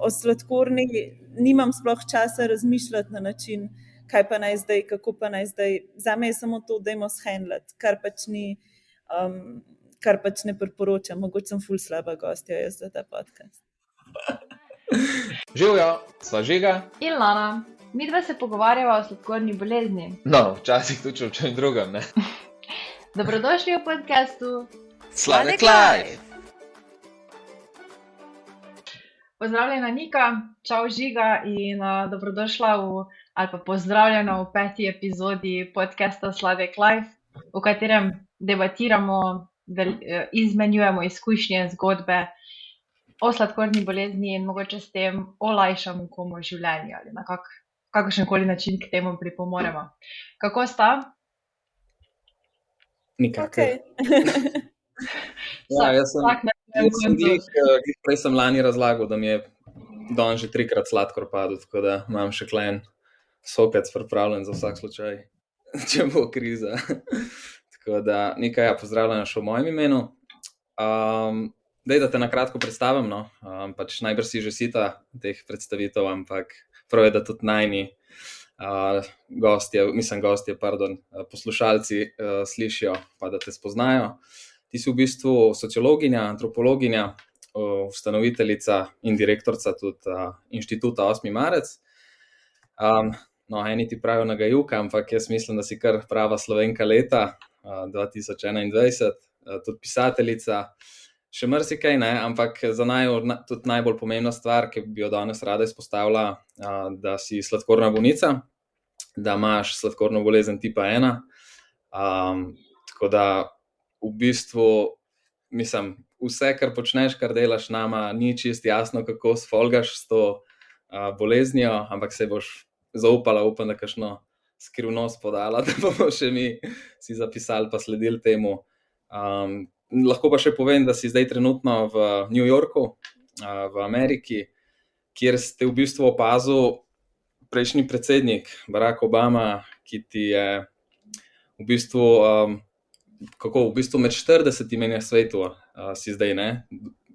o sladkorni nimam sploh časa razmišljati na način, kaj pa naj zdaj, kako pa naj zdaj. Za me je samo to, da imamo shendlet, kar pač ni. Um, Kar pač ne priporočam, mogoče sem ful slaba gostja za ta podcast. Živijo, sva žiga. In Lana, mi dva se pogovarjava o sladkorni bolezni. No, včasih tudi o čem drugem. Dobrodošli v podkastu Sladek Life. Pozdravljena, Nika, čau žiga in uh, dobrodošla v, ali pa pozdravljena v peti epizodi podcasta Sladek Life, v katerem debatiramo, del, uh, izmenjujemo izkušnje, zgodbe o sladkorni bolezni in mogoče s tem olajšamo komu življenje ali na kak, kakršen koli način k temu pripomoremo. Kako sta? Nikakor. Okay. Ja, jaz sem, glih, glih prej sem lani razlagal, da mi je don že trikrat sladkor padel, tako da imam še klen sokec pripravljen za vsak slučaj, če bo kriza. tako da nekaj, ja, pozdravljam še v mojem imenu. Um, Dej, da te na kratko predstavim. No. Um, pač najbrž si že sita teh predstavitev, ampak prav je, da tudi najni uh, gostje, mislim, gostje, pardon, poslušalci uh, slišijo, pa da te spoznajo. Ti si v bistvu sociologinja, antropologinja, ustanoviteljica in direktorica tudi uh, inštituta 8. marec. Um, no, eni ti pravijo na Gajuka, ampak jaz mislim, da si kar prava slovenka leta uh, 2021, uh, tudi pisateljica še marsikaj, ne? ampak za naj, tudi najbolj pomembna stvar, ki bi jo danes rada izpostavila, da si sladkorna bolnica, da imaš sladkorno bolezen tipa 1. Um, tako da v bistvu, mislim, vse, kar počneš, kar delaš nama, ni čist jasno, kako sfolgaš s to uh, boleznijo, ampak se boš zaupala, upam, da kašno skrivnost podala, da bomo še mi si zapisali, pa sledili temu. Um, lahko pa še povem, da si zdaj trenutno v New Yorku, v Ameriki, kjer ste v bistvu opazili prejšnji predsednik Barack Obama, ki ti je v bistvu, um, kako v bistvu med 40 na svetu, uh, si zdaj ne.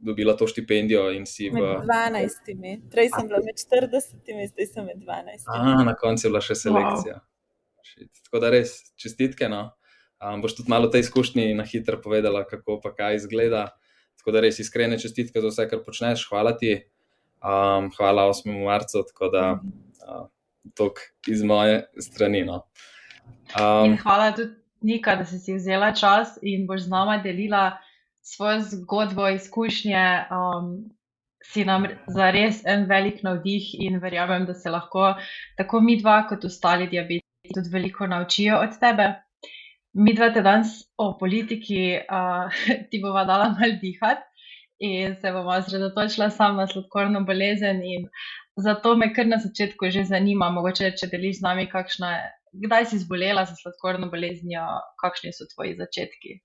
Dobila to štipendijo in si v. Med 12, prej sem bila med 40, zdaj sem med 12. Aha, na koncu je bila še selekcija. Wow. Tako da res čestitke. No. Um, boš tudi malo te izkušnje na hitro povedala, kako pa kaj izgleda. Tako da res iskrene čestitke za vse, kar počneš. Hvala ti, um, hvala 8. marcu, tako da uh, tok iz moje strani. No. Um, hvala tudi Nika, da si, si vzela čas in boš z nama delila svojo zgodbo, izkušnje. Um, Si nam za res en velik navdih in verjamem, da se lahko tako mi dva, kot ostali diabetiki, tudi veliko naučijo od tebe. Mi dva te danes o politiki, uh, ti bova dala mal dihati in se bomo osredotočila samo na sladkorno bolezen. Zato me kar na začetku že zanima, mogoče če deliš z nami, kakšna, kdaj si zbolela za sladkorno boleznijo, kakšni so tvoji začetki.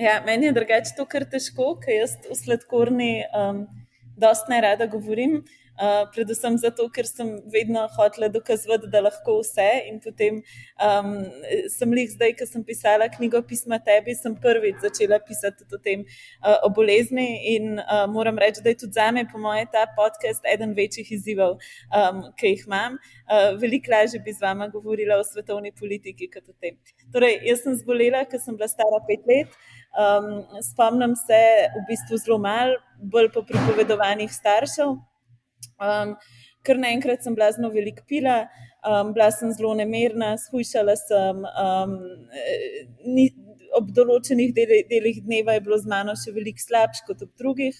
Ja, meni je drugače to kar težko, ker jaz v sladkorni um, dosta ne rada govorim. Uh, predvsem zato, ker sem vedno hotela dokazati, da lahko vse. In potem um, sem jih zdaj, ko sem pisala knjigo Pisma tebi, sem prvič začela pisati o tem uh, o bolezni. In uh, moram reči, da je tudi za me, po mojem, ta podcast eden večjih izzivov, um, ki jih imam. Uh, veliko lažje bi z vama govorila o svetovni politiki kot o tem. Torej, jaz sem zbolela, ker sem bila stara pet let. Um, spomnim se v bistvu zelo malo, bolj po pripovedovanjih staršev. Um, ker naenkrat sem bila zelo velik pila, um, bila sem zelo nemerna, shujšala sem. Um, ni, ob določenih delih, delih dneva je bilo z mano še veliko slabše kot ob drugih,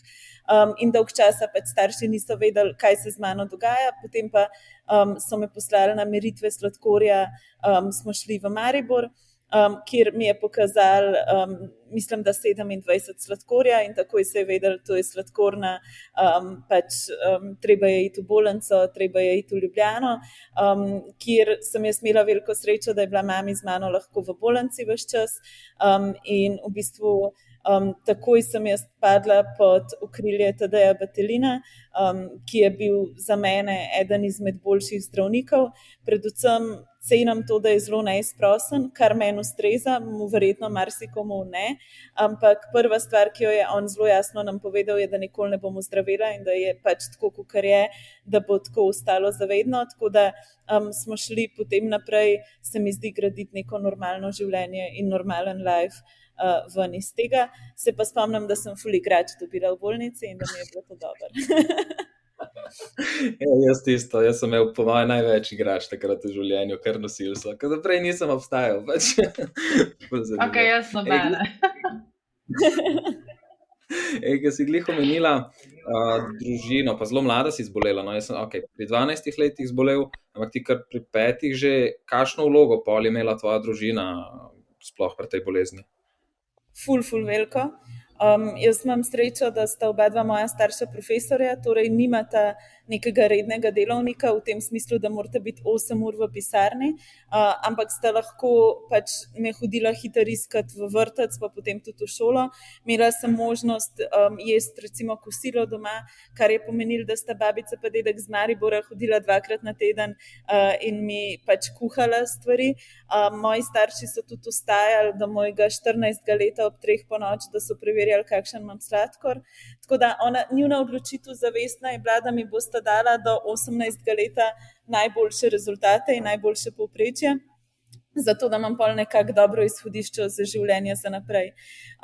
um, in dolg časa pač starši niso vedeli, kaj se z mano dogaja. Potem pa um, so me poslali na meritve sladkorja, um, smo šli v Maribor um, kjer mi je pokazal, um, mislim, da 27 sladkorja in tako se je vedel, da je sladkorna, um, pač um, treba je iti v bolnico, treba je iti v Ljubljano, um, kjer sem jaz imela veliko srečo, da je bila mama z mano lahko v bolnici vse čas um, in v bistvu. um, takoj sem jaz padla pod okrilje Tadeja Batelina, um, ki je bil za mene eden izmed boljših zdravnikov. Predvsem cenim to, da je zelo neizprosen, kar meni ustreza, mu verjetno marsikomu ne. Ampak prva stvar, ki jo je on zelo jasno nam povedal, je, da nikoli ne bomo zdravila in da je pač tako, kot je, da bo tako ostalo zavedno. Tako da um, smo šli potem naprej, se mi zdi, graditi neko normalno življenje in normalen life. Uh, ven iz tega se pa spomnim, da sem fuligrač dobila v bolnici in da mi je bilo to dobro. Ja, jaz tisto, jaz sem imel po mojem največ igrač takrat v življenju, kar nosil sem, ker prej nisem obstajal. Pač. ok, jaz sem mene. Ej, ki si glih omenila uh, družino, pa zelo mlada si zbolela. No, jaz sem okay, pri 12 letih zbolel, ampak ti kar pri petih že, kakšno vlogo pa je imela tvoja družina, sploh pri tej bolezni? Ful, ful, veliko. Um, jaz imam srečo, da sta oba dva moja starša profesorja, torej nimata nekega rednega delovnika v tem smislu, da morate biti 8 ur v pisarni, uh, ampak sta lahko pač me hodila hitro iskati v vrtec, pa potem tudi v šolo. Imela sem možnost um, jesti recimo kosilo doma, kar je pomenilo, da sta babica pa dedek z Maribora hodila dvakrat na teden uh, in mi pač kuhala stvari. Uh, moji starši so tudi ustajali do mojega 14. leta ob treh po noč, da so preverjali, kakšen imam sladkor. Tako da ona, njuna odločitev zavestna je bila, da mi bosta dala do 18. leta najboljše rezultate in najboljše povprečje. Zato, da imam pol nekako dobro izhodišče za življenje za naprej.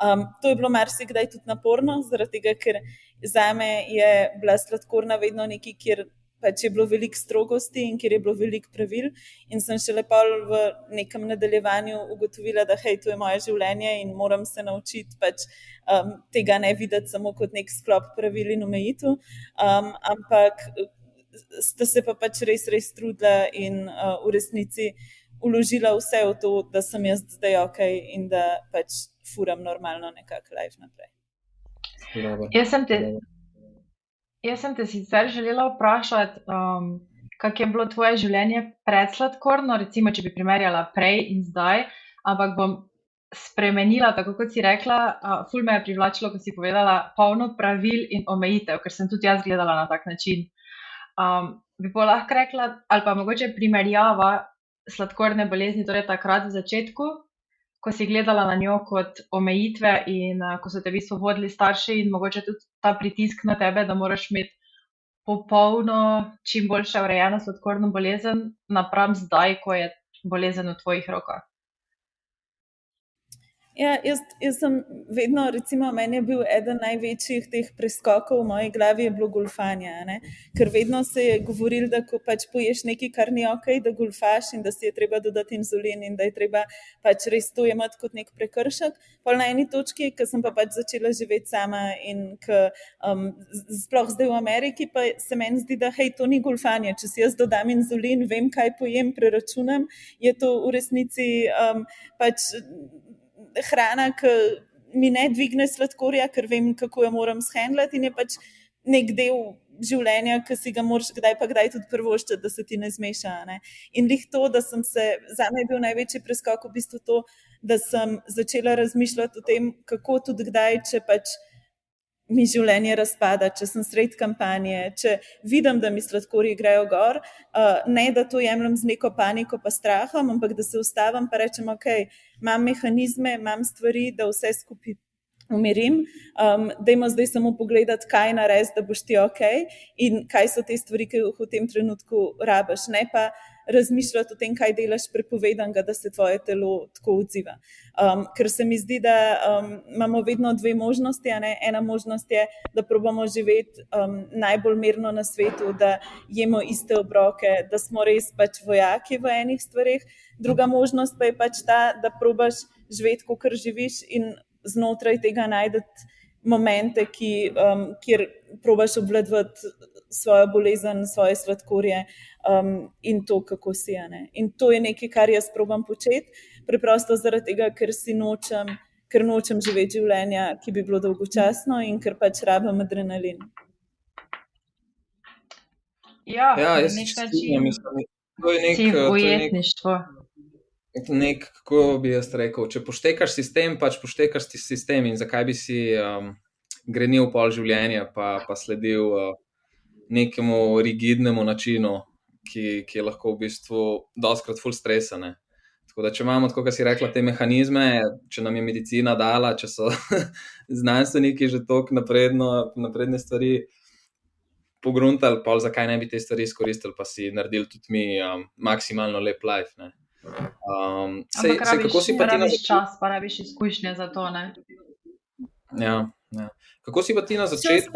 Um, to je bilo marsikdaj tudi naporno, zaradi tega, ker za me je bila sladkorna vedno nekaj, kjer pač je bilo veliko strogosti in kjer je bilo veliko pravil. In sem še lepo v nekem nadaljevanju ugotovila, da hej, to je moje življenje in moram se naučiti pač, um, tega ne videti samo kot nek sklop pravil in omejitev. Um, ampak sta se pa pač res, res trudila in uh, v resnici uložila vse v to, da sem jaz zdaj ok in da pač furam normalno nekako live naprej. Jaz sem te. Jaz sem te sicer želela vprašati, um, kako je bilo tvoje življenje pred sladkorno, recimo, če bi primerjala prej in zdaj, ampak bom spremenila, tako kot si rekla, uh, ful me je privlačilo, ko si povedala polno pravil in omejitev, ker sem tudi jaz gledala na tak način. Um, bi pa lahko rekla, ali pa mogoče primerjava sladkorne bolezni, torej takrat v začetku, ko si gledala na njo kot omejitve in uh, ko so te v bistvu vodili starši in mogoče tudi ta pritisk na tebe, da moraš imeti popolno, čim boljše urejeno sladkorno bolezen, napram zdaj, ko je bolezen v tvojih rokah. Ja, jaz, jaz sem vedno, recimo, meni je bil eden največjih teh preskokov v moji glavi, je bilo golfanje. Ker vedno se je govorilo, da ko pač poješ nekaj, kar ni ok, da golfaš in da si je treba dodati inzulin in da je treba pač res to imeti kot nek prekršek. Pa na eni točki, ki sem pa pač začela živeti sama in k, um, sploh zdaj v Ameriki, pa se meni zdi, da hej, to ni golfanje. Če si jaz dodam inzulin, vem, kaj pojem, preračunam, je to v resnici um, pač hrana, ki mi ne dvigne sladkorja, ker vem, kako jo moram shendlati in je pač nek del življenja, ki si ga moraš kdaj pa kdaj tudi prvoščiti, da se ti ne zmeša. Ne? In lih to, da sem se, za me je bil največji preskok v bistvu to, da sem začela razmišljati o tem, kako tudi kdaj, če pač mi življenje razpada, če sem sred kampanje, če vidim, da mi sladkorji grejo gor, uh, ne da to jemljem z neko paniko, pa strahom, ampak da se ustavim in rečem, ok, imam mehanizme, imam stvari, da vse skupaj. Umirim, um, da imamo zdaj samo pogledati, kaj narediti, da boš ti ok, in kaj so te stvari, ki jih v tem trenutku rabiš, ne pa razmišljati o tem, kaj delaš prepovedanega, da se tvoje telo tako odziva. Um, ker se mi zdi, da um, imamo vedno dve možnosti. Ena možnost je, da probamo živeti um, najbolj mirno na svetu, da jemo iste obroke, da smo res pač vojaki v enih stvarih. Druga možnost pa je pač ta, da probaš živeti, kot živiš in znotraj tega najdete momente, ki, um, kjer probaš obvladovati svojo bolezen, svoje sladkorje um, in to, kako si je. In to je nekaj, kar jaz probam početi, preprosto zaradi tega, ker si nočem, ker nočem živeti življenja, ki bi bilo dolgočasno in ker pač rabim adrenalin. Ja, ja jaz na nek način. Mislim, to je nek ujetništvo. nek, kako bi jaz rekel, če poštekaš sistem, pač poštekaš ti sistem in zakaj bi si um, grenil pol življenja, pa, pa sledil uh, nekemu rigidnemu načinu, ki, ki je lahko v bistvu doskrat full stresane. Tako da, če imamo, kot si rekla, te mehanizme, če nam je medicina dala, če so znanstveniki že tako napredne stvari pogruntali, pa zakaj ne bi te stvari izkoristili, pa si naredili tudi mi um, maksimalno lep life. Ne? Um, sej, sej, kako si pa ti na začetku? Čas, pa rabiš izkušnje za to. Ja, ja. Kako si pa ti na začetku?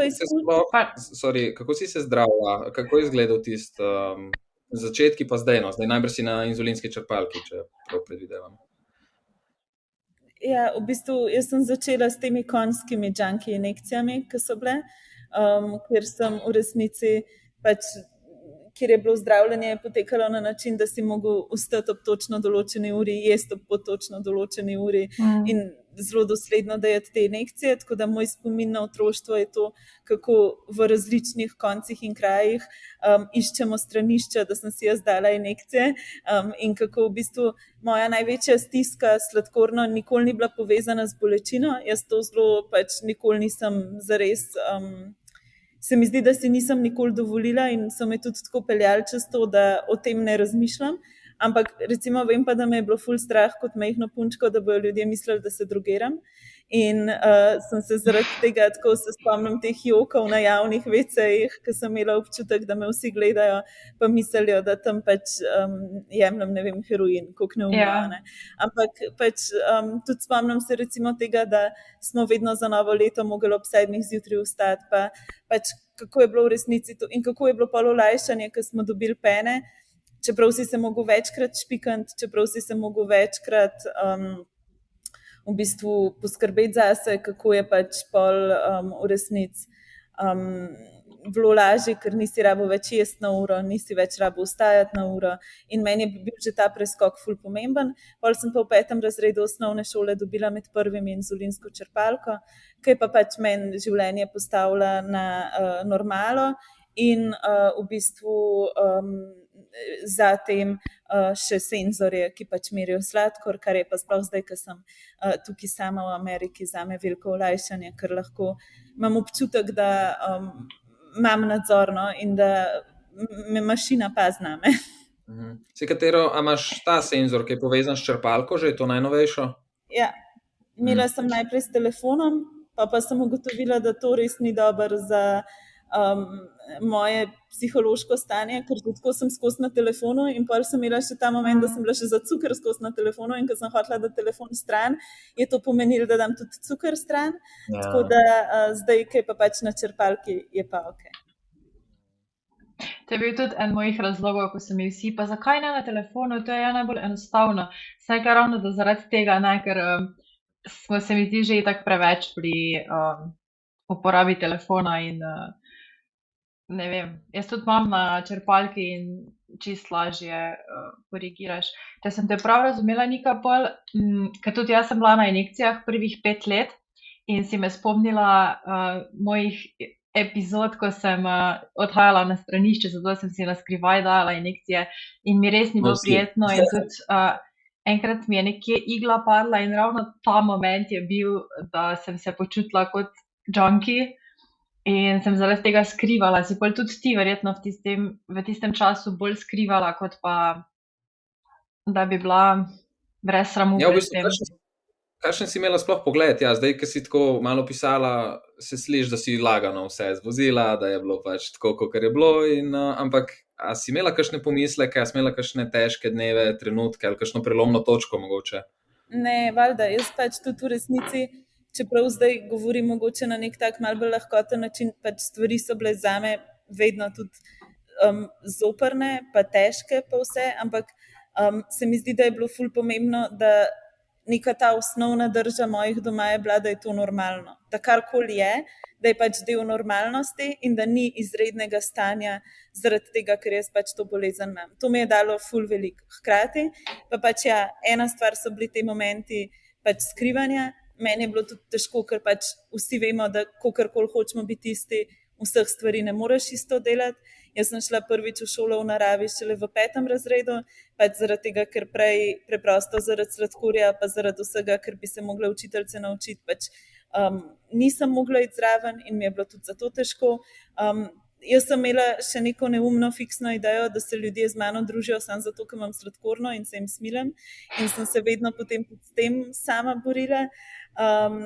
Kako si se zdravila, kako je izgledal tisti um, začetki, pa zdaj, no? zdaj najbrž si na inzulinski črpalki, če prav predvidevam. Ja, v bistvu sem začela s temi konjskimi junki injekcijami, ki so bile, um, ker sem v resnici pač kjer je bilo zdravljenje potekalo na način, da si mogel ustati ob točno določeni uri, jesti ob točno določeni uri mm. in zelo dosledno dajati te injekcije. Tako da moj spomin na otroštvo je to, kako v različnih koncih in krajih um, iščemo stranišča, da sem si jaz dala injekcije um, in kako v bistvu moja največja stiska sladkorno nikoli ni bila povezana z bolečino. Jaz to zelo pač nikoli nisem zares. Um, se mi zdi, da si nisem nikoli dovolila in so me tudi tako peljali čez to, da o tem ne razmišljam. Ampak recimo vem pa, da me je bilo ful strah kot mehko punčko, da bodo ljudje mislili, da se drugiram. In uh, sem se zaradi tega, tako se spomnim teh jokov na javnih vecejih, ki sem imela občutek, da me vsi gledajo, pa mislijo, da tam pač um, jemljem, ne vem, heroin, kako ne umane. Ja. Ampak pač um, tudi spomnim se recimo tega, da smo vedno za novo leto mogli ob sedmih zjutraj vstati, pa pač kako je bilo v resnici to in kako je bilo pololajšanje, ker smo dobili pene, čeprav si se mogel večkrat špikant, čeprav si se mogel večkrat. Um, v bistvu poskrbeti za sebe, kako je pač pol um, v resnici. Um, Vlo lažje, ker nisi rabo več jesti na uro, nisi več rabo ustajati na uro. In meni je bil že ta preskok ful pomemben. Pol sem pa v petem razredu osnovne šole dobila med prvimi inzulinsko črpalko, ki je pa pač meni življenje postavila na uh, normalo in uh, v bistvu. Um, zatem uh, še senzorje, ki pač merijo sladkor, kar je pa sploh zdaj, ko sem uh, tukaj sama v Ameriki, za me veliko olajšanje, ker lahko imam občutek, da um, imam nadzorno in da me mašina pa zna me. Mhm. Si katero, a imaš ta senzor, ki je povezan s črpalko, že je to najnovejšo? Ja, imela mhm. sem najprej s telefonom, pa pa sem ugotovila, da to res ni dobro za um, moje psihološko stanje, ker tako sem skozi na telefonu in pa sem imela še ta moment, da sem bila še za cukor skozi na telefonu in ko sem hotela, da telefon stran, je to pomenilo, da dam tudi cukor stran. Ja. Tako da uh, zdaj, ki je pa pač na črpalki, je pa ok. To je bil tudi en mojih razlogov, ko sem jih vsi, pa zakaj ne na telefonu, to je ja najbolj enostavno. Vsaj kar ravno da zaradi tega, ne, ker um, smo se mi zdi že tako preveč pri um, uporabi telefona in uh, ne vem, jaz tudi imam na črpalki in čist lažje uh, korigiraš. Če sem te prav razumela, Nika Pol, mm, ker tudi jaz sem bila na injekcijah prvih pet let in si me spomnila uh, mojih epizod, ko sem uh, odhajala na stranišče, zato sem si na skrivaj dala injekcije in mi res ni bilo prijetno. In tudi uh, enkrat mi je nekje igla padla in ravno ta moment je bil, da sem se počutila kot junkie. In sem zaradi tega skrivala, si pa tudi ti, verjetno, v tistem, v tistem času bolj skrivala, kot pa da bi bila brez sramu. Ja, v bistvu, Kakšen si imela sploh pogled? Ja, zdaj, ki si tako malo pisala, se sliši, da si lagano vse zvozila, da je bilo pač tako, kot je bilo. In, uh, ampak, a si imela kakšne pomisleke, a si imela kakšne težke dneve, trenutke ali kakšno prelomno točko mogoče? Ne, valjda, jaz pač tudi v resnici čeprav zdaj govorim mogoče na nek tak malce bolj lahkoten način, pač stvari so bile za me vedno tudi um, zoprne, pa težke, pa vse, ampak um, se mi zdi, da je bilo ful pomembno, da neka ta osnovna drža mojih doma je bila, da je to normalno. Da karkoli je, da je pač del normalnosti in da ni izrednega stanja zaradi tega, ker jaz pač to bolezen imam. To mi je dalo ful velik. Hkrati pa pač ja, ena stvar so bili ti momenti pač skrivanja, meni je bilo tudi težko, ker pač vsi vemo, da ko kar koli hočemo biti tisti vseh stvari ne moreš isto delati. Jaz sem šla prvič v šolo v naravi, šele v petem razredu, pač zaradi tega, ker prej preprosto zaradi sladkorja, pa zaradi vsega, ker bi se mogla učiteljice naučiti. Pač, um, nisem mogla iti zraven in mi je bilo tudi zato težko. Um, jaz sem imela še neko neumno, fiksno idejo, da se ljudje z mano družijo samo zato, ker imam sladkorno in se jim smilem. In sem se vedno potem s tem sama borila. Um,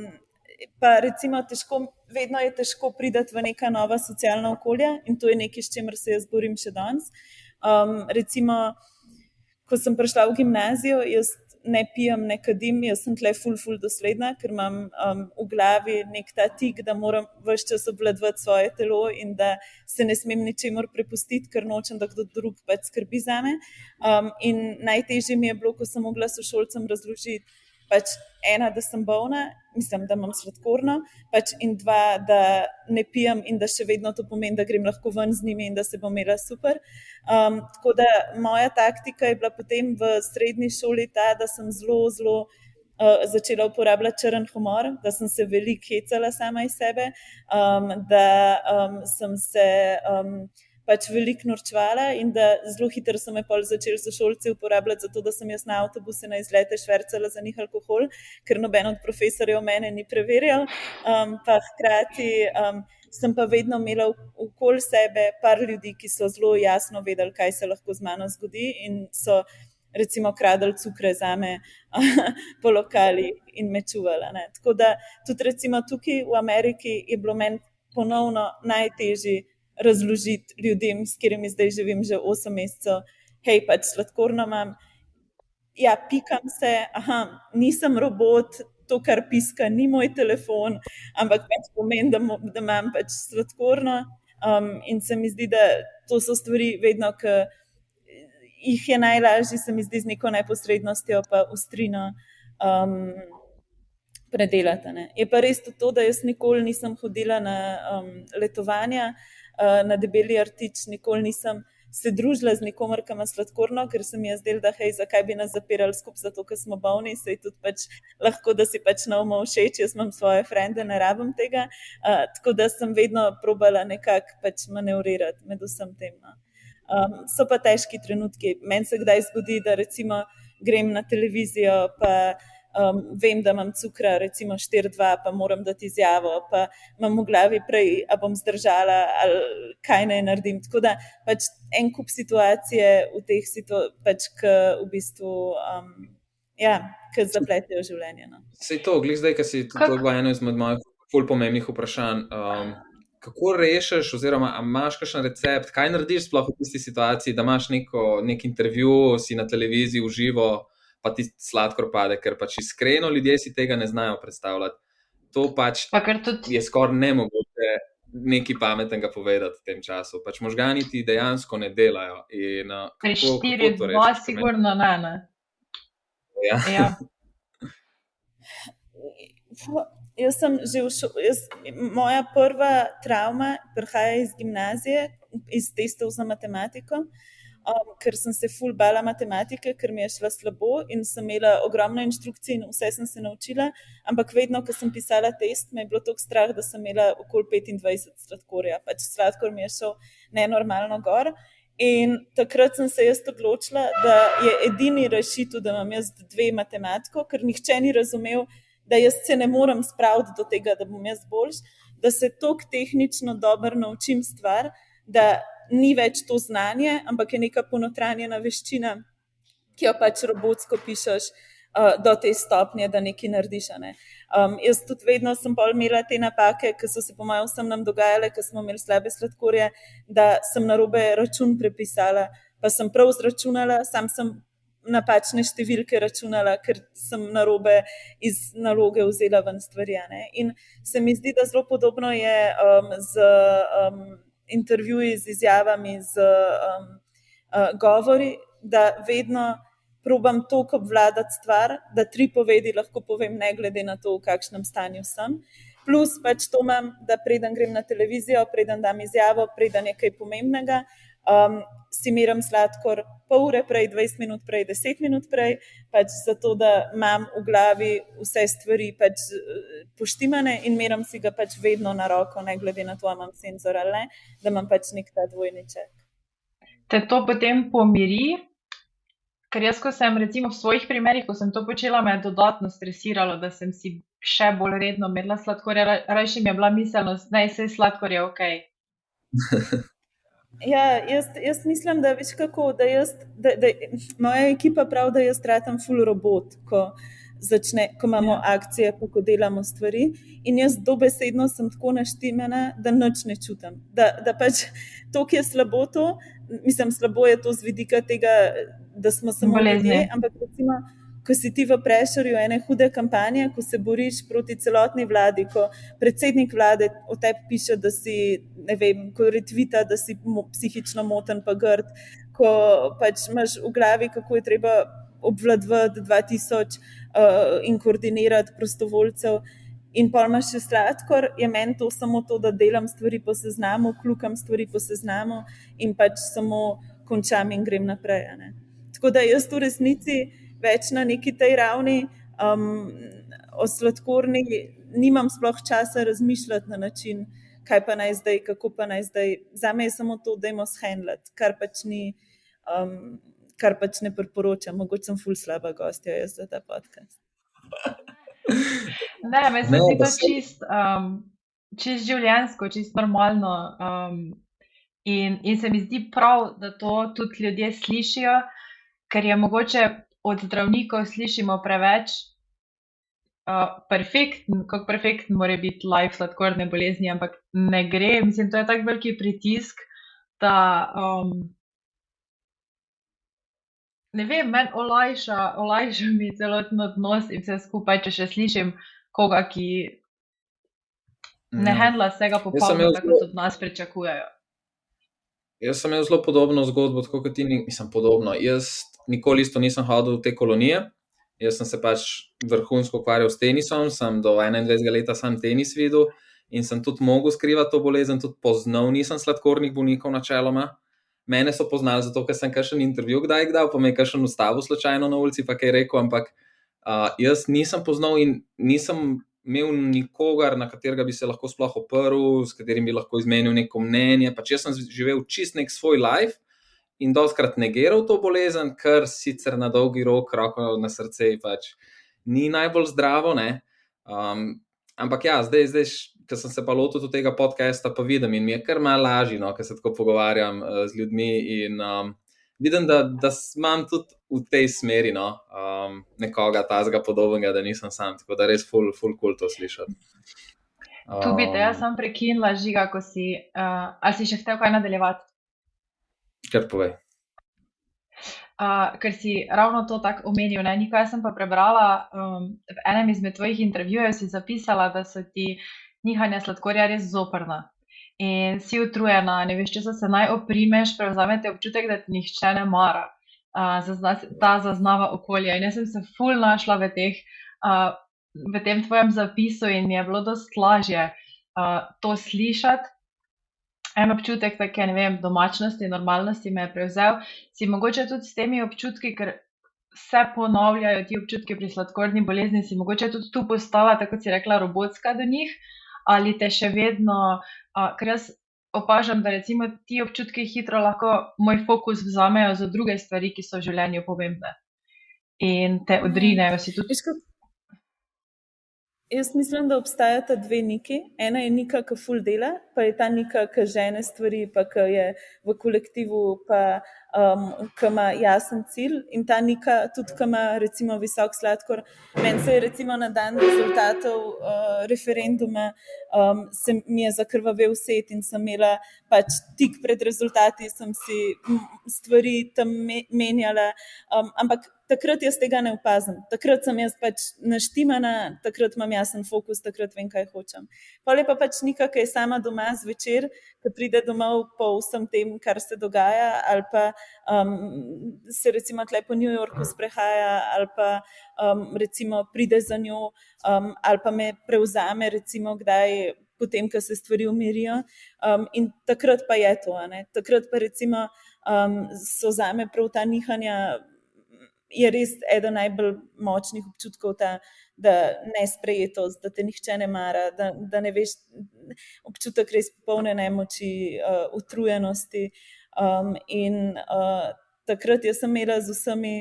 pa recimo, težko, vedno je težko priti v neka nova socialna okolja in to je nekaj, s čimer se jaz borim še danes. Um, recimo, ko sem prišla v gimnazijo, jaz ne pijem, ne kadim, jaz sem tle ful, ful dosledna, ker imam um, v glavi nek ta tik, da moram vse čas obvladovati svoje telo in da se ne smem ničemor prepustiti, ker nočem, da kdo drug pač skrbi za me. Um, in najtežje mi je bilo, ko sem mogla sošolcem razložiti, pač ena, da sem bolna, mislim, da imam sladkorno, pač in dva, da ne pijem in da še vedno to pomeni, da grem lahko ven z njimi in da se bom imela super. Um, tako da moja taktika je bila potem v srednji šoli ta, da sem zelo, zelo. Uh, začela uporabljati črn humor, da sem se veliko hecala sama iz sebe, um, da um, sem se um, pač veliko norčvala in da zelo hitro so me pol začeli sošolci uporabljati za to, da sem jaz na avtobuse na izlete švrcala za njih alkohol, ker noben od profesorjev mene ni preverjal. Um, pa hkrati um, sem pa vedno imela okoli sebe par ljudi, ki so zelo jasno vedeli, kaj se lahko z mano zgodi in so recimo kradli cukre za me po lokali in me čuvali. Tako da tudi recimo tukaj v Ameriki je bilo meni ponovno najtežje razložiti ljudem, s katerimi zdaj živim že 8 mesecev, hej, pač sladkorno imam. Ja, pikam se, aha, nisem robot, to, kar piska, ni moj telefon, ampak pač pomeni, da, da imam pač sladkorno. Um, in se mi zdi, da to so stvari, vedno, ki jih je najlažje, se mi zdi, z neko neposrednostjo, pa ustrino um, predelati. Ne. Je pa res to, da jaz nikoli nisem hodila na um, letovanja. Eh, na debeli artič, nikoli nisem se družila z nikomer, ki ima sladkorno, ker se mi je zdelo, da hej, zakaj bi nas zapirali skupaj, zato ker smo bolni, se je tudi pač lahko, da si pač na umu všeč, jaz imam svoje frende, ne rabim tega. Uh, tako da sem vedno probala nekako pač manevrirati med vsem tem. No. Um, so pa težki trenutki. Meni se kdaj zgodi, da recimo grem na televizijo, pa um, vem, da imam cukra, recimo 4-2, pa moram dati izjavo, pa imam v glavi prej, a bom zdržala ali kaj naj naredim. Tako da pač en kup situacije v teh situacijah, pač, ki v bistvu. Um, Ja, ki zapletejo življenje. No. Sej to, glej zdaj, ki si to bilo eno izmed mojih bolj pomembnih vprašanj. Um, kako rešiš, oziroma imaš kakšen recept, kaj narediš sploh v tisti situaciji, da imaš neko, nek intervju, si na televiziji v živo, pa ti sladkor pade, ker pač iskreno ljudje si tega ne znajo predstavljati. To pač pa tudi... je skoraj nemogoče nekaj pametnega povedati v tem času. Pač možgani ti dejansko ne delajo. In, uh, Pri štiri, dva, sigurno ne. ne. Ja. ja. Jaz sem že v šoli, moja prva travma prihaja iz gimnazije, iz testov za matematiko. Uh, um, ker sem se ful bala matematike, ker mi je šla slabo in sem imela ogromno inštrukcij in vse sem se naučila. Ampak vedno, ko sem pisala test, me je bilo tako strah, da sem imela okoli 25 sladkorja. Pač sladkor mi je šel nenormalno gor. In takrat sem se jaz odločila, da je edini rešitev, da imam jaz dve matematiko, ker nihče ni razumel, da jaz se ne morem spraviti do tega, da bom jaz boljš, da se tok tehnično dobro naučim stvar, da ni več to znanje, ampak je neka ponotranjena veščina, ki jo pač robotsko pišeš uh, do te stopnje, da nekaj narediš. Ne. Um, jaz tudi vedno sem bolj imela te napake, ki so se po mojem vsem nam dogajale, ker smo imeli slabe sladkorje, da sem na robe račun prepisala, pa sem prav zračunala, sam sem. Napačne številke računala, ker sem na robe iz naloge vzela ven stvari. Ne? In se mi zdi, da zelo podobno je um, z um, intervjuji z izjavami, z um, uh, govori, da vedno probam toliko obvladati stvar, da tri povedi lahko povem, ne glede na to, v kakšnem stanju sem. Plus pač to imam, da preden grem na televizijo, preden dam izjavo, preden je kaj pomembnega. Um, si merim sladkor pol ure prej, 20 minut prej, 10 minut prej, pač zato da imam v glavi vse stvari pač poštimane in merim si ga pač vedno na roko, ne glede na to, ali imam senzor ali ne, da imam pač nek ta dvojniček. Te to potem pomiri? Ker jaz, ko sem recimo v svojih primerih, ko sem to počela, me je dodatno stresiralo, da sem si še bolj redno merila sladkorja. Rajši mi je bila miselnost, da je vse sladkorje ok. Ja, jaz, jaz mislim, da, kako, da, jaz, da, da moja ekipa pravi, da jaz tratam full robot, ko, začne, ko imamo ja. akcije, ko delamo stvari. In jaz dobesedno sem tako naštemena, da noč ne čutim. Da, da pač to, ki je slabo, to, mislim, slabo je to z vidika tega, da smo samo ljudje. Ampak recimo ko si ti v prešerju ene hude kampanje, ko se boriš proti celotni vladi, ko predsednik vlade o tebi piše, da si, ne vem, ko retvita, da si psihično moten, pa grd, ko pač imaš v glavi, kako je treba obvladovati 2000 uh, in koordinirati prostovoljcev. In pa imaš še sladkor, je meni to samo to, da delam stvari po seznamu, klukam stvari po seznamu in pač samo končam in grem naprej. Tako da jaz v resnici več na neki tej ravni. Um, o sladkorni nimam sploh časa razmišljati na način, kaj pa naj zdaj, kako pa naj zdaj. Za me je samo to, da imamo shendlet, kar pač ni. Um, Kar pač ne priporočam, mogoče sem ful slaba gostja za ta podcast. Ne, mislim, da je to čist, um, čist življensko, čist normalno. Um, in, in se mi zdi prav, da to tudi ljudje slišijo, ker je mogoče od zdravnikov slišimo preveč, uh, perfekten, kako perfekten mora biti life sladkorne bolezni, ampak ne gre. Mislim, to je tako veliki pritisk, da um, ne vem, meni olajša, olajša mi celoten odnos in vse skupaj, če še slišim koga, ki ne ja. handla vsega popolnoma, tako kot od nas pričakujejo. Jaz sem imel zelo podobno zgodbo, kot ti, nisem podobno. Jaz nikoli isto nisem hodil v te kolonije. Jaz sem se pač vrhunsko ukvarjal s tenisom, sem do 21 let sam tenis videl in sem tudi mogel skrivati to bolezen, tudi poznal nisem sladkornih bolnikov načeloma. Mene so poznali zato, ker sem kakšen intervju kdaj dal, pa me je kakšen ustavil slučajno na ulici, pa kaj rekel, ampak uh, jaz nisem poznal in nisem imel nikogar, na katerega bi se lahko sploh oprl, s katerim bi lahko izmenil neko mnenje. Pač jaz sem živel čist nek svoj life in doskrat negiral to bolezen, kar sicer na dolgi rok, roko na srce, pač ni najbolj zdravo. Um, ampak ja, zdaj, zdaj ko sem se pa lotil tega podcasta, pa vidim in mi je kar malo lažje, no, ker se tako pogovarjam uh, z ljudmi. In um, vidim, da, da imam tudi v tej smeri no, um, nekoga tazga podobnega, da nisem sam, tako da res full, full cool to slišati. Um, tu bi te jaz sem prekinila, žiga, ko si, uh, ali si še hotel kaj nadaljevati? Kar povej. Uh, ker si ravno to tako omenil. Ne? Nikaj sem pa prebrala um, v enem izmed tvojih intervjujev, si zapisala, da so ti nihanja sladkorja res zoprna. In si utrujena, ne veš, če se naj oprimeš, prevzamete občutek, da ti nihče ne mara, uh, zazna, ta zaznava okolja. In jaz sem se ful našla v, teh, uh, v tem tvojem zapisu in mi je bilo dost lažje uh, to slišati en občutek take, ne vem, domačnosti, normalnosti me je prevzel, si mogoče tudi s temi občutki, ker se ponavljajo ti občutki pri sladkorni bolezni, si mogoče tudi tu postala, tako si rekla, robotska do njih, ali te še vedno, uh, ker jaz opažam, da recimo ti občutki hitro lahko moj fokus vzamejo za druge stvari, ki so v življenju pomembne. In te odrinejo, si tudi. Jaz mislim, da obstajata dve niki. Ena je nika, ki ful dela, pa je ta nika, ki žene stvari, pa ki je v kolektivu, pa um, ki ima jasen cilj. In ta nika, tudi ki ima recimo visok sladkor. Meni se je recimo na dan rezultatov uh, referenduma, um, se mi je zakrvavel set in sem imela pač tik pred rezultati, sem si stvari tam menjala. Um, ampak takrat jaz tega ne opazim, takrat sem jaz pač naštimana, takrat imam jasen fokus, takrat vem, kaj hočem. Pa lepa pač nika, ki je sama doma zvečer, ki pride domov po vsem tem, kar se dogaja, ali pa um, se recimo tle po New Yorku sprehaja, ali pa um, recimo pride za njo, um, ali pa me prevzame, recimo kdaj potem, ko se stvari umirijo. Um, in takrat pa je to. Takrat pa recimo um, so za me prav ta nihanja. Je res eden najbolj močnih občutkov, ta, da ne sprejetost, da te nihče ne mara, da, da ne veš, občutek res popolne nemoči, uh, utrujenosti. Um, in uh, takrat sem imela z vsemi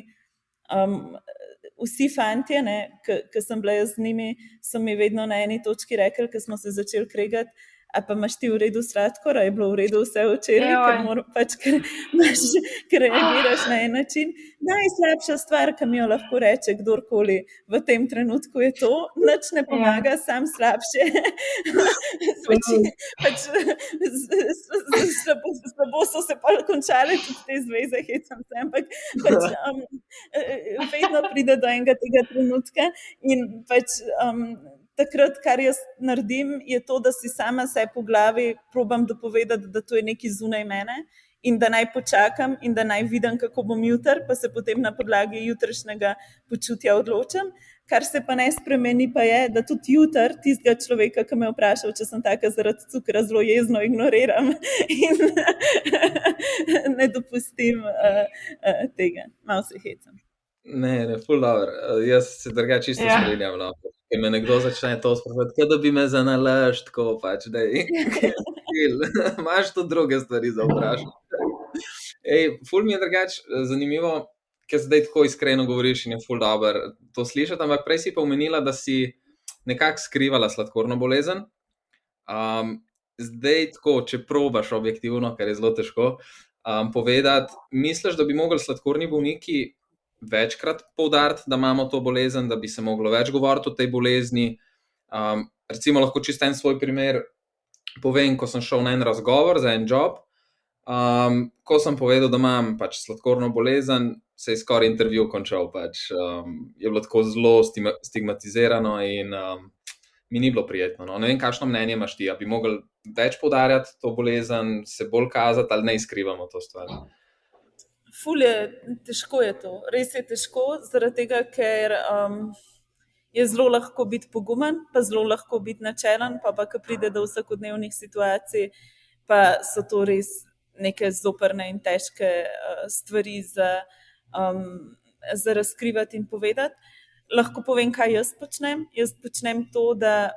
Um, vsi fanti, ki sem bila z njimi, so mi vedno na eni točki rekli, ko smo se začeli kregati, a pa imaš ti v redu sladkor, je bilo v redu vse včeraj, ker, pač, ker, ker reagiraš na en način. Najslabša stvar, ki mi jo lahko reče kdorkoli v tem trenutku, je to, noč ne pomaga, ja. sam slabše. pač, pač, slabo, slabo so se pa končale tudi te zveze, hecam se, ampak pač, um, vedno pride do enega tega trenutka in pač. Um, takrat, kar jaz naredim, je to, da si sama se po glavi probam dopovedati, da to je nekaj zunaj mene in da naj počakam in da naj vidim, kako bom jutr, pa se potem na podlagi jutrišnjega počutja odločam. Kar se pa ne spremeni, pa je, da tudi jutr tistega človeka, ki me je vprašal, če sem taka zaradi cukra, zelo jezno ignoriram in ne dopustim uh, uh, tega. Malo se hecam. Ne, ne, full dobro. Jaz se drugače čisto ja. strinjam. No. Ker me nekdo začne to sprašovati, da bi me zanalaš, tako pač, da imaš tu druge stvari za vprašati. Ful mi je drugače zanimivo, ker zdaj tako iskreno govoriš in je ful dobro to slišati, ampak prej si pa omenila, da si nekako skrivala sladkorno bolezen. Um, zdaj, tako, če probaš objektivno, kar je zelo težko um, povedati, misliš, da bi mogli sladkorni bolniki večkrat poudariti, da imamo to bolezen, da bi se moglo več govoriti o tej bolezni. Um, recimo, lahko čisto en svoj primer povem, ko sem šel na en razgovor za en job. Um, ko sem povedal, da imam pač sladkorno bolezen, se je skoraj intervju končal. Pač, um, je bilo tako zelo stigmatizirano in um, mi ni bilo prijetno. No. Ne vem, kakšno mnenje imaš ti, da bi mogli več podarjati to bolezen, se bolj kazati ali ne izkrivamo to stvar. Uh ful je težko je to, res je težko, zaradi tega, ker um, je zelo lahko biti pogumen, pa zelo lahko biti načelen, pa pa, ko pride do vsakodnevnih situacij, pa so to res neke zoprne in težke uh, stvari za, um, za razkrivati in povedati. Lahko povem, kaj jaz počnem. Jaz počnem to, da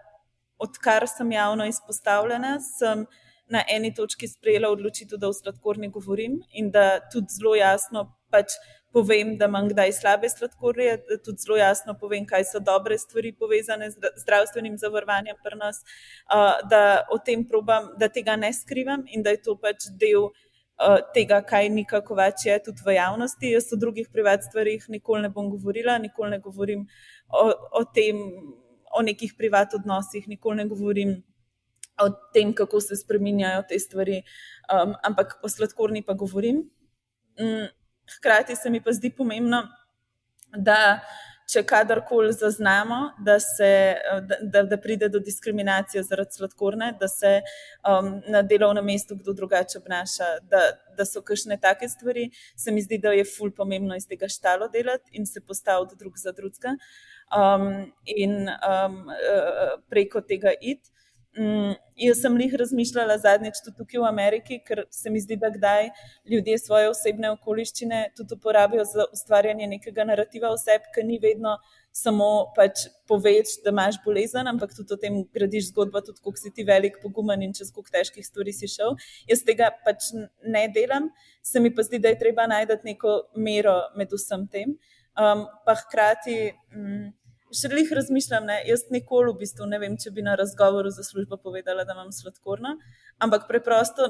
odkar sem javno izpostavljena, sem na eni točki sprejela odločitev, da o sladkorni govorim in da tudi zelo jasno pač povem, da imam kdaj slabe sladkorje, da tudi zelo jasno povem, kaj so dobre stvari povezane z zdravstvenim zavarovanjem pri nas, da o tem probam, da tega ne skrivam in da je to pač del. Tega, kaj nikako več je tudi v javnosti. Jaz o drugih privat stvarih nikoli ne bom govorila, nikoli ne govorim o, o tem, o nekih privat odnosih, nikoli ne govorim o tem, kako se spremenjajo te stvari, um, ampak o sladkorni pa govorim. Um, hkrati se mi pa zdi pomembno, da če kadarkoli zaznamo, da, se, da, da pride do diskriminacije zaradi sladkorne, da se um, na delovnem mestu kdo drugače obnaša, da, da so kakšne take stvari, se mi zdi, da je ful pomembno iz tega štalo delati in se postaviti drug za drugega um, in um, preko tega iti. Mm, jaz sem jih razmišljala zadnjič tudi tukaj v Ameriki, ker se mi zdi, da kdaj ljudje svoje osebne okoliščine tudi uporabijo za ustvarjanje nekega narativa oseb, ki ni vedno samo pač povedati, da imaš bolezen, ampak tudi o tem gradiš zgodbo, tudi koliko si ti velik, pogumen in čez koliko težkih stvari si šel. Jaz tega pač ne delam, se mi pa zdi, da je treba najti neko mero med vsem tem. Um, pa hkrati. Mm, še jih razmišljam, ne? jaz nikoli v bistvu ne vem, če bi na razgovoru za službo povedala, da imam sladkorno, ampak preprosto,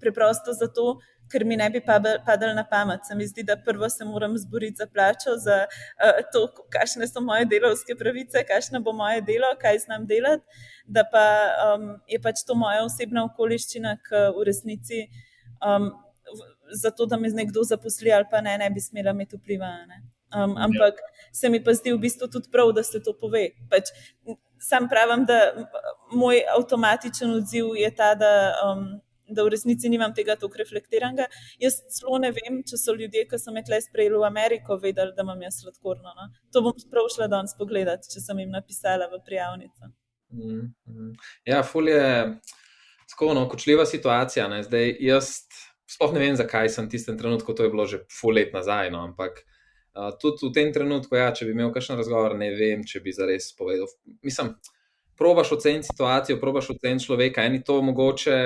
preprosto zato, ker mi ne bi padal na pamet. Se mi zdi, da prvo se moram zboriti za plačo, za uh, to, kakšne so moje delovske pravice, kakšno bo moje delo, kaj znam delati, da pa um, je pač to moja osebna okoliščina, ki v resnici. Um, Zato, da me nekdo zaposli, ali pa ne, ne bi smela imeti vpliva. Um, ampak se mi pa zdi v bistvu tudi prav, da se to pove. Pač, sam pravim, da moj avtomatičen odziv je ta, da, um, da v resnici nimam tega tako reflektiranega. Jaz celo ne vem, če so ljudje, ki so me tle sprejeli v Ameriko, vedeli, da imam jaz sladkorno. No? To bom prav šla danes pogledati, če sem jim napisala v prijavnico. Mm, mm. Ja, ful je tako no, kočljiva situacija. Ne? Zdaj, jaz sploh ne vem, zakaj sem v tistem trenutku, to je bilo že ful let nazaj, no? ampak uh, tudi v tem trenutku, ja, če bi imel kakšen razgovor, ne vem, če bi zares povedal. Mislim, probaš oceniti situacijo, probaš oceniti človeka, eni to mogoče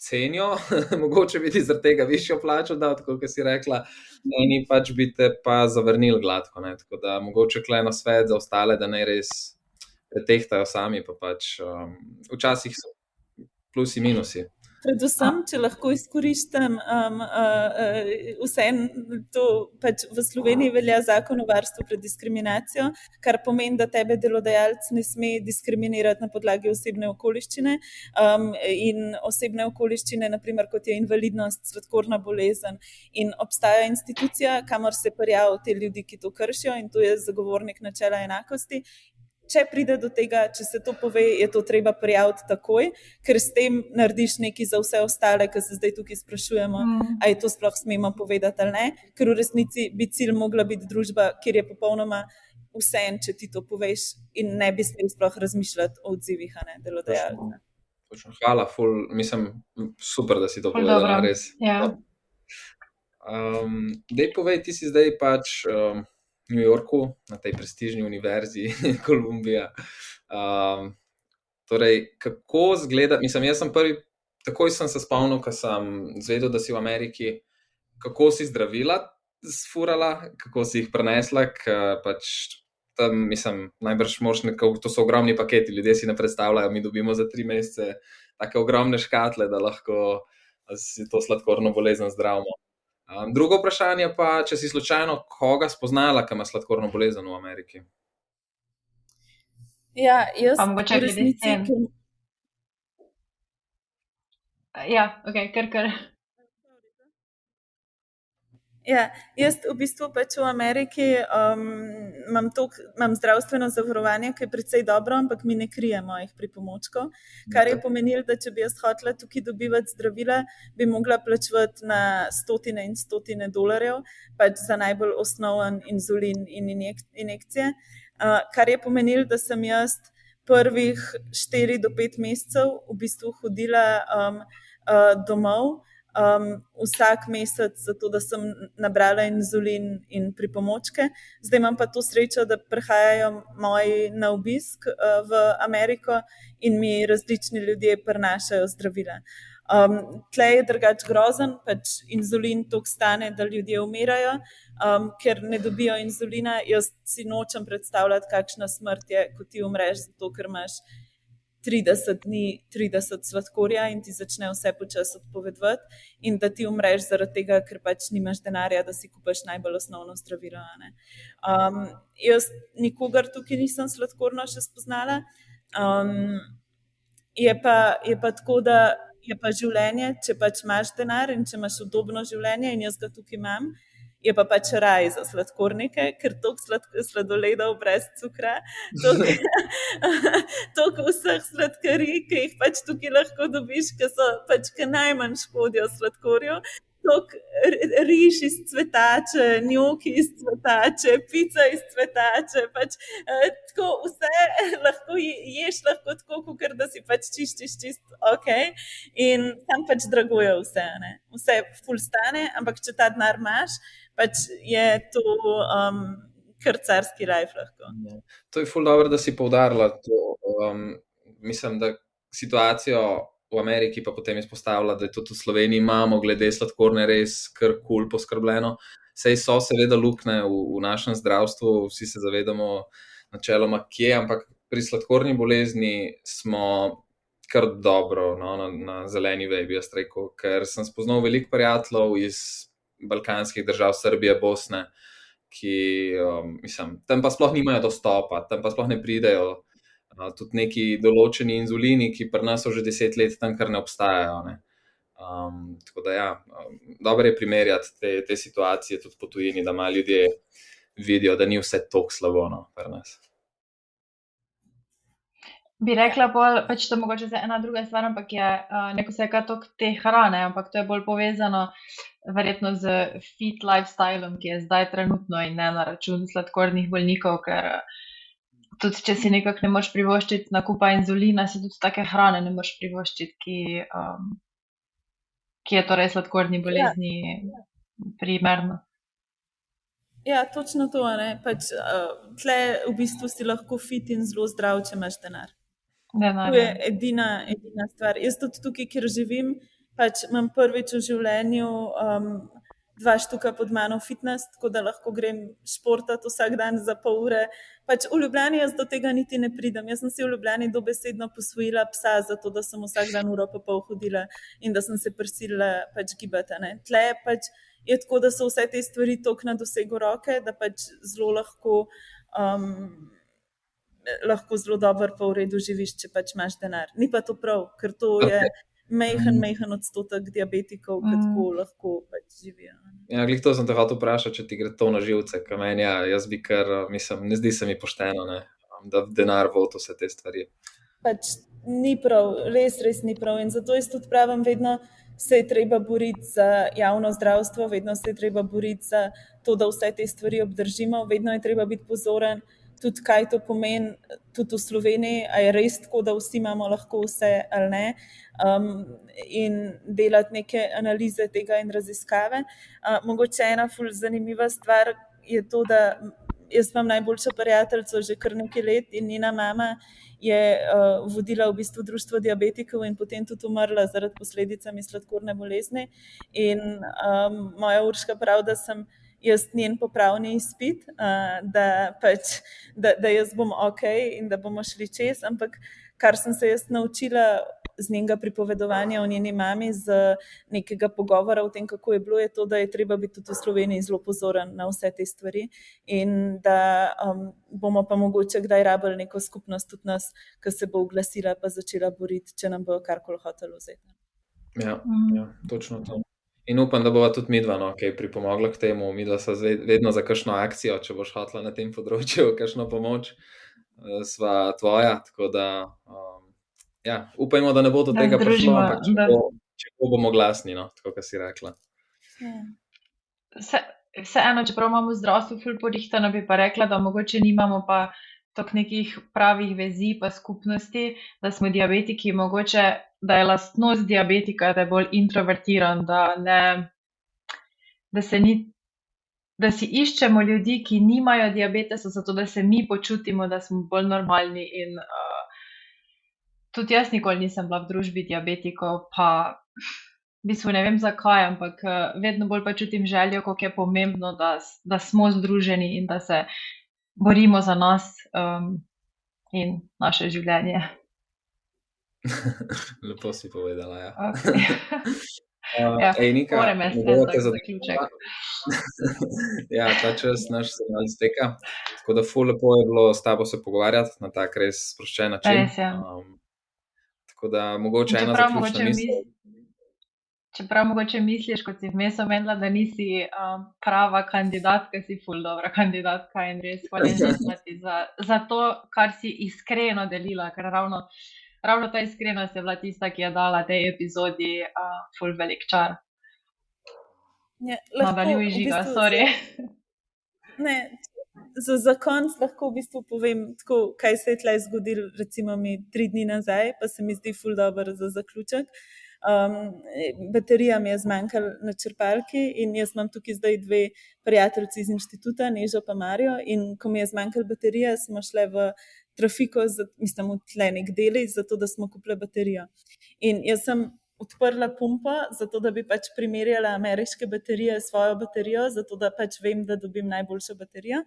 cenijo, mogoče biti zaradi tega višjo plačo, da kot si rekla, eni pač bi te pa zavrnili gladko. Ne? Tako da mogoče kleno svet za ostale, da ne res pretehtajo sami, pa pač um, včasih so plusi, minusi. Predvsem, če lahko izkoristim, um, uh, uh, vse to pač v Sloveniji velja zakon o varstvu pred diskriminacijo, kar pomeni, da tebe delodajalec ne sme diskriminirati na podlagi osebne okoliščine. Um, in osebne okoliščine, naprimer, kot je invalidnost, sladkorna bolezen. In obstaja institucija, kamor se prijavijo te ljudi, ki to kršijo, in to je zagovornik načela enakosti če pride do tega, če se to pove, je to treba prijaviti takoj, ker s tem narediš nekaj za vse ostale, ki se zdaj tukaj sprašujemo, mm. ali to sploh smemo povedati ali ne. Ker v resnici bi cilj mogla biti družba, kjer je popolnoma vse en, če ti to poveš, in ne bi smel sploh razmišljati o odzivih, a ne delodajalca. Hvala, ful, mislim, super, da si to povedala, res. Ja. Um, dej povej, ti si zdaj pač. Um, New Yorku, na tej prestižni univerzi, Kolumbija. Um, torej, kako zgleda, mislim, jaz sem prvi, takoj sem se spomnil, ko sem zvedel, da si v Ameriki, kako si zdravila sfurala, kako si jih prenesla, ker pač tam, mislim, najbrž možno, to so ogromni paketi, ljudje si ne predstavljajo, mi dobimo za tri mesece tako ogromne škatle, da lahko si to sladkorno bolezen zdravimo. Um, drugo vprašanje pa, če si slučajno koga spoznala, ki ima sladkorno bolezen v Ameriki? Ja, jaz sem mogoče resnici. Ja, ok, kar kar. Ja, jaz v bistvu pač v Ameriki um, imam, tok, imam zdravstveno zavarovanje, ki je precej dobro, ampak mi ne krije mojih pripomočkov. Kar je pomenilo, da če bi jaz hotela tukaj dobivati zdravila, bi mogla plačevati na stotine in stotine dolarjev, pač za najbolj osnoven inzulin in injek, injekcije. Uh, kar je pomenilo, da sem jaz prvih 4 do 5 mesecev v bistvu hodila um, uh, domov um, vsak mesec, zato da sem nabrala inzulin in pripomočke. Zdaj imam pa to srečo, da prihajajo moji na obisk uh, v Ameriko in mi različni ljudje prenašajo zdravila. Um, tleh je drugač grozen, pač inzulin to stane, da ljudje umirajo, um, ker ne dobijo inzulina. Jaz si nočem predstavljati, kakšna smrt je, ko ti umreš, zato ker imaš 30 dni, 30 sladkorja in ti začne vse počasi odpovedovati, in da ti umreš zaradi tega, ker pač nimaš denarja, da si kupaš najbolj osnovno zdravilo. Um, jaz nikogar tukaj nisem sladkorno še spoznala. Um, je, pa, je pa tako, da je pa življenje, če pač imaš denar in če imaš udobno življenje, in jaz ga tukaj imam je pa pač raj za sladkornike, ker toliko sladoledov brez cukra, toliko vseh sladkarij, ki jih pač tukaj lahko dobiš, ki so pač ki najmanj škodijo sladkorju. Riž iz cvetače, njoki iz cvetače, pica iz cvetače. Pač, eh, tako vse lahko ješ, lahko tako, kot da si pač čistiš, čist ok. In tam pač draguje vse. Ne? Vse ful stane, ampak če ta denar imaš, pač je to um, kar carski life. Lahko. Ja. To je ful dobro, da si poudarila to. Um, mislim, da situacijo v Ameriki pa potem izpostavila, da je tudi v Sloveniji imamo glede sladkorne res kar kul cool poskrbljeno. Sej so seveda lukne v, v našem zdravstvu, vsi se zavedamo načeloma, kje, ampak pri sladkorni bolezni smo kar dobro no, na, na zeleni veji, bi jaz rekel, ker sem spoznal veliko prijateljev iz balkanskih držav, Srbije, Bosne, ki um, mislim, tam pa sploh nimajo dostopa, tam pa sploh ne pridejo. Uh, tudi neki določeni inzulini, ki pri nas so že deset let tam, kar ne obstajajo. Ne. Um, tako da, ja, um, dobro je primerjati te, te situacije tudi po tujini, da malo ljudje vidijo, da ni vse tako slabo no, pri nas. Bi rekla, bolj, pač to mogoče za ena druga stvar, ampak je uh, neko se kaj tok te hrane, ampak to je bolj povezano verjetno z fit lifestylem, ki je zdaj trenutno in ne na račun sladkornih bolnikov, ker tudi če si nekako ne moreš privoščiti nakupa inzulina, si tudi take hrane ne moreš privoščiti, ki, um, ki je torej sladkorni bolezni ja. primerno. Ja, točno to. Pač, uh, tle v bistvu si lahko fit in zelo zdrav, če imaš denar. Denar to je edina, edina stvar. Jaz tudi tukaj, kjer živim, pač imam prvič v življenju um, dva štuka pod mano fitness, tako da lahko grem športati vsak dan za pol ure. Pač v Ljubljani jaz do tega niti ne pridem. Jaz sem si v Ljubljani dobesedno posvojila psa, zato da sem vsak dan uro pa pol hodila in da sem se prisilila pač gibati. Tle pač je tako, da so vse te stvari tako na dosegu roke, da pač zelo lahko, um, lahko zelo dobro pa v redu živiš, če pač imaš denar. Ni pa to prav, ker to je. Okay. Mehen, mehen odstotek diabetikov, ki mm. tako lahko pač živijo. Ja, glej, to sem te hotel vprašati, če ti gre to na živce, kaj meni, ja, jaz bi kar, mislim, ne zdi se mi pošteno, ne, da denar vodi vse te stvari. Pač ni prav, res, res ni prav. In zato jaz tudi pravim vedno, se je treba boriti za javno zdravstvo, vedno se je treba boriti za to, da vse te stvari obdržimo, vedno je treba biti pozoren, tudi kaj to pomeni, tudi v Sloveniji, ali je res tako, da vsi imamo lahko vse ali ne. Um, in delati neke analize tega in raziskave. Uh, mogoče ena fulj zanimiva stvar je to, da jaz imam najboljšo prijateljico že kar nekaj let in njena mama je uh, vodila v bistvu društvo diabetikov in potem tudi umrla zaradi posledicami sladkorne bolezni. In um, moja urška prav, da sem jaz njen popravni izpit, uh, da, pač, da, da jaz bom ok in da bomo šli čez, ampak kar sem se jaz naučila z njenega pripovedovanja o njeni mami, z nekega pogovora o tem, kako je bilo, je to, da je treba biti tudi v Sloveniji zelo pozoren na vse te stvari in da um, bomo pa mogoče kdaj rabili neko skupnost tudi nas, ki se bo oglasila in začela boriti, če nam bo karkoli hotel vzeti. Ja, mhm. ja, točno to. In upam, da bo tudi midva, no, ki je pripomogla k temu, mi da so vedno za kakšno akcijo, če boš hotla na tem področju, kakšno pomoč, eh, sva tvoja. Tako da um, ja, upajmo, da ne bo do tega prišlo, ampak če, bo, če bo, bomo glasni, no, tako kot si rekla. Ja. Vseeno, čeprav imamo zdravstvo ful porihtano, bi pa rekla, da mogoče nimamo pa tok nekih pravih vezi pa skupnosti, da smo diabetiki, mogoče, da je lastnost diabetika, da je bolj introvertiran, da, ne, da ni. Da si iščemo ljudi, ki nimajo diabetesa, zato da se mi počutimo, da smo bolj normalni in uh, tudi jaz nikoli nisem bila v družbi diabetikov, pa v bistvu ne vem zakaj, ampak eh, vedno bolj pa čutim željo, kako je pomembno, da, da smo združeni in da se borimo za nas um, in naše življenje. Lepo si povedala. Ja. Okay. Uh, ja, Moram me spomniti za zaključek. ja, ta čas naš se malo izteka. Tako da, fu lepo je bilo s tabo se pogovarjati na tak res sproščen način. Res, ja. um, Tako da mogoče ena zaključna misel. Čeprav mogoče misliš, kot si vmes omenila, da nisi um, prava kandidatka, si ful dobra kandidatka in res hvaležna ti za, za to, kar si iskreno delila, ker ravno, ravno ta iskrenost je bila tista, ki je dala tej epizodi uh, ful velik čar. Ja, Nadaljuj žiga, v bistvu, sorry. Ne, za, za konec lahko v bistvu povem, tako, kaj se je tleh zgodilo, recimo mi tri dni nazaj, pa se mi zdi ful dobro za zaključek. Um, baterija mi je zmanjkala na črpalki in jaz imam tukaj zdaj dve prijateljici iz inštituta, Nežo pa Marijo. In ko mi je zmanjkala baterija, smo šli v trafiko, mislim, v tlenih delih, zato da smo kupili baterijo. In jaz sem odprla pumpo, zato da bi pač primerjala ameriške baterije s svojo baterijo, zato da pač vem, da dobim najboljšo baterijo.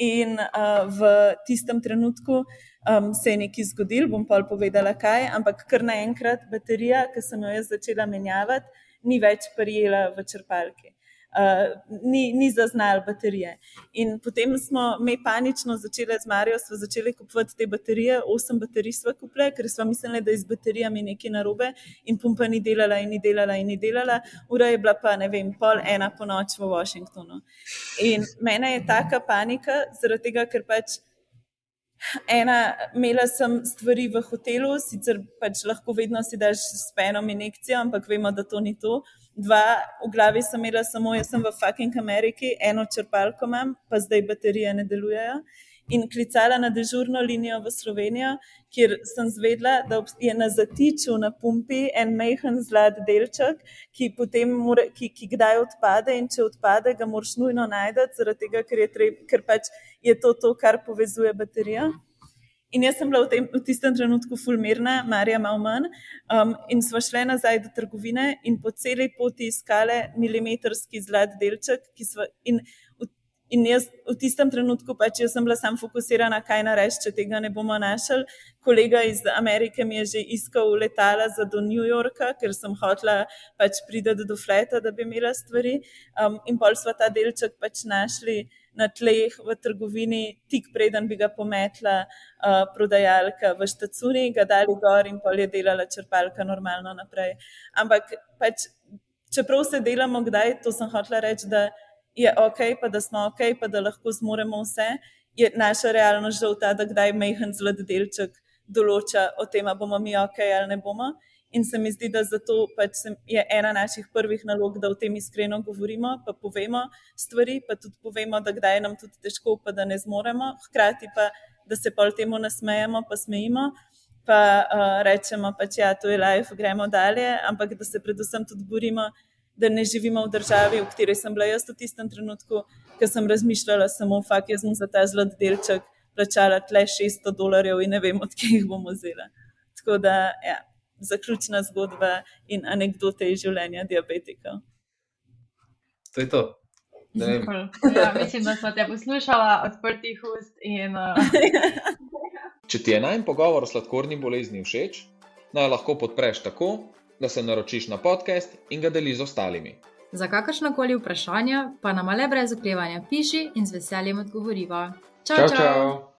In uh, v tistem trenutku um, se je nekaj zgodilo, bom pa povedala kaj, ampak kar naenkrat baterija, ki sem jo jaz začela menjavati, ni več prijela v črpalki uh, ni, ni zaznal baterije. In potem smo mi panično začeli z Marijo, smo začeli kupovati te baterije, osem baterij smo kupili, ker smo mislili, da je z baterijami nekaj narobe in pumpa ni delala in ni delala in ni delala. Ura je bila pa, ne vem, pol ena po noč v Washingtonu. In mene je taka panika, zaradi tega, ker pač. Ena, imela sem stvari v hotelu, sicer pač lahko vedno si daš s penom injekcijo, ampak vemo, da to ni to dva, v glavi sem imela samo, jaz sem v fucking Ameriki, eno črpalko imam, pa zdaj baterije ne delujejo. in klicala na dežurno linijo v Slovenijo, kjer sem zvedla, da je na zatiču na pumpi en mehen zlat delček, ki more, ki, ki kdaj odpade in če odpade, ga moraš nujno najti, zaradi tega, ker, je, treb, ker pač je to to, kar povezuje baterijo. In jaz sem bila v, tem, v tistem trenutku fulmirna, Marija malo manj. Um, in smo šli nazaj do trgovine in po celi poti iskali milimetrski zlat delček. Sva, in, in jaz v tistem trenutku, pač jaz sem bila sam fokusirana, kaj narediti, če tega ne bomo našli. Kolega iz Amerike mi je že iskal letala za do New Yorka, ker sem hotela pač priti do fleta, da bi imela stvari. Um, in pol smo ta delček pač našli na tleh v trgovini, tik preden bi ga pometla uh, prodajalka v štacuni, ga dali gor in pol je delala črpalka normalno naprej. Ampak pač, čeprav se delamo kdaj, to sem hotela reči, da je ok, pa da smo ok, pa da lahko zmoremo vse, je naša realnost žal ta, da kdaj mehen zlad delček določa o tem, bomo mi ok ali ne bomo. In se mi zdi, da zato pač je ena naših prvih nalog, da o tem iskreno govorimo, pa povemo stvari, pa tudi povemo, da kdaj je nam tudi težko, pa da ne zmoremo, hkrati pa, da se pa temu nasmejemo, pa smejimo, pa uh, rečemo, pač ja, to je life, gremo dalje, ampak da se predvsem tudi borimo, da ne živimo v državi, v kateri sem bila jaz v tistem trenutku, ker sem razmišljala samo, fakt, jaz sem za ta zlot delček plačala tle 600 dolarjev in ne vem, odkje jih bomo vzela. Tako da, ja zaključna zgodba in anekdote iz življenja diabetikov. To je to. Ja, mislim, da smo te poslušali odprtih ust. In, uh... Če ti je najmen pogovor o sladkorni bolezni všeč, naj lahko podpreš tako, da se naročiš na podcast in ga deliš z ostalimi. Za kakršno koli vprašanje pa nam le brez oklevanja piši in z veseljem odgovoriva. Čau, čau! čau.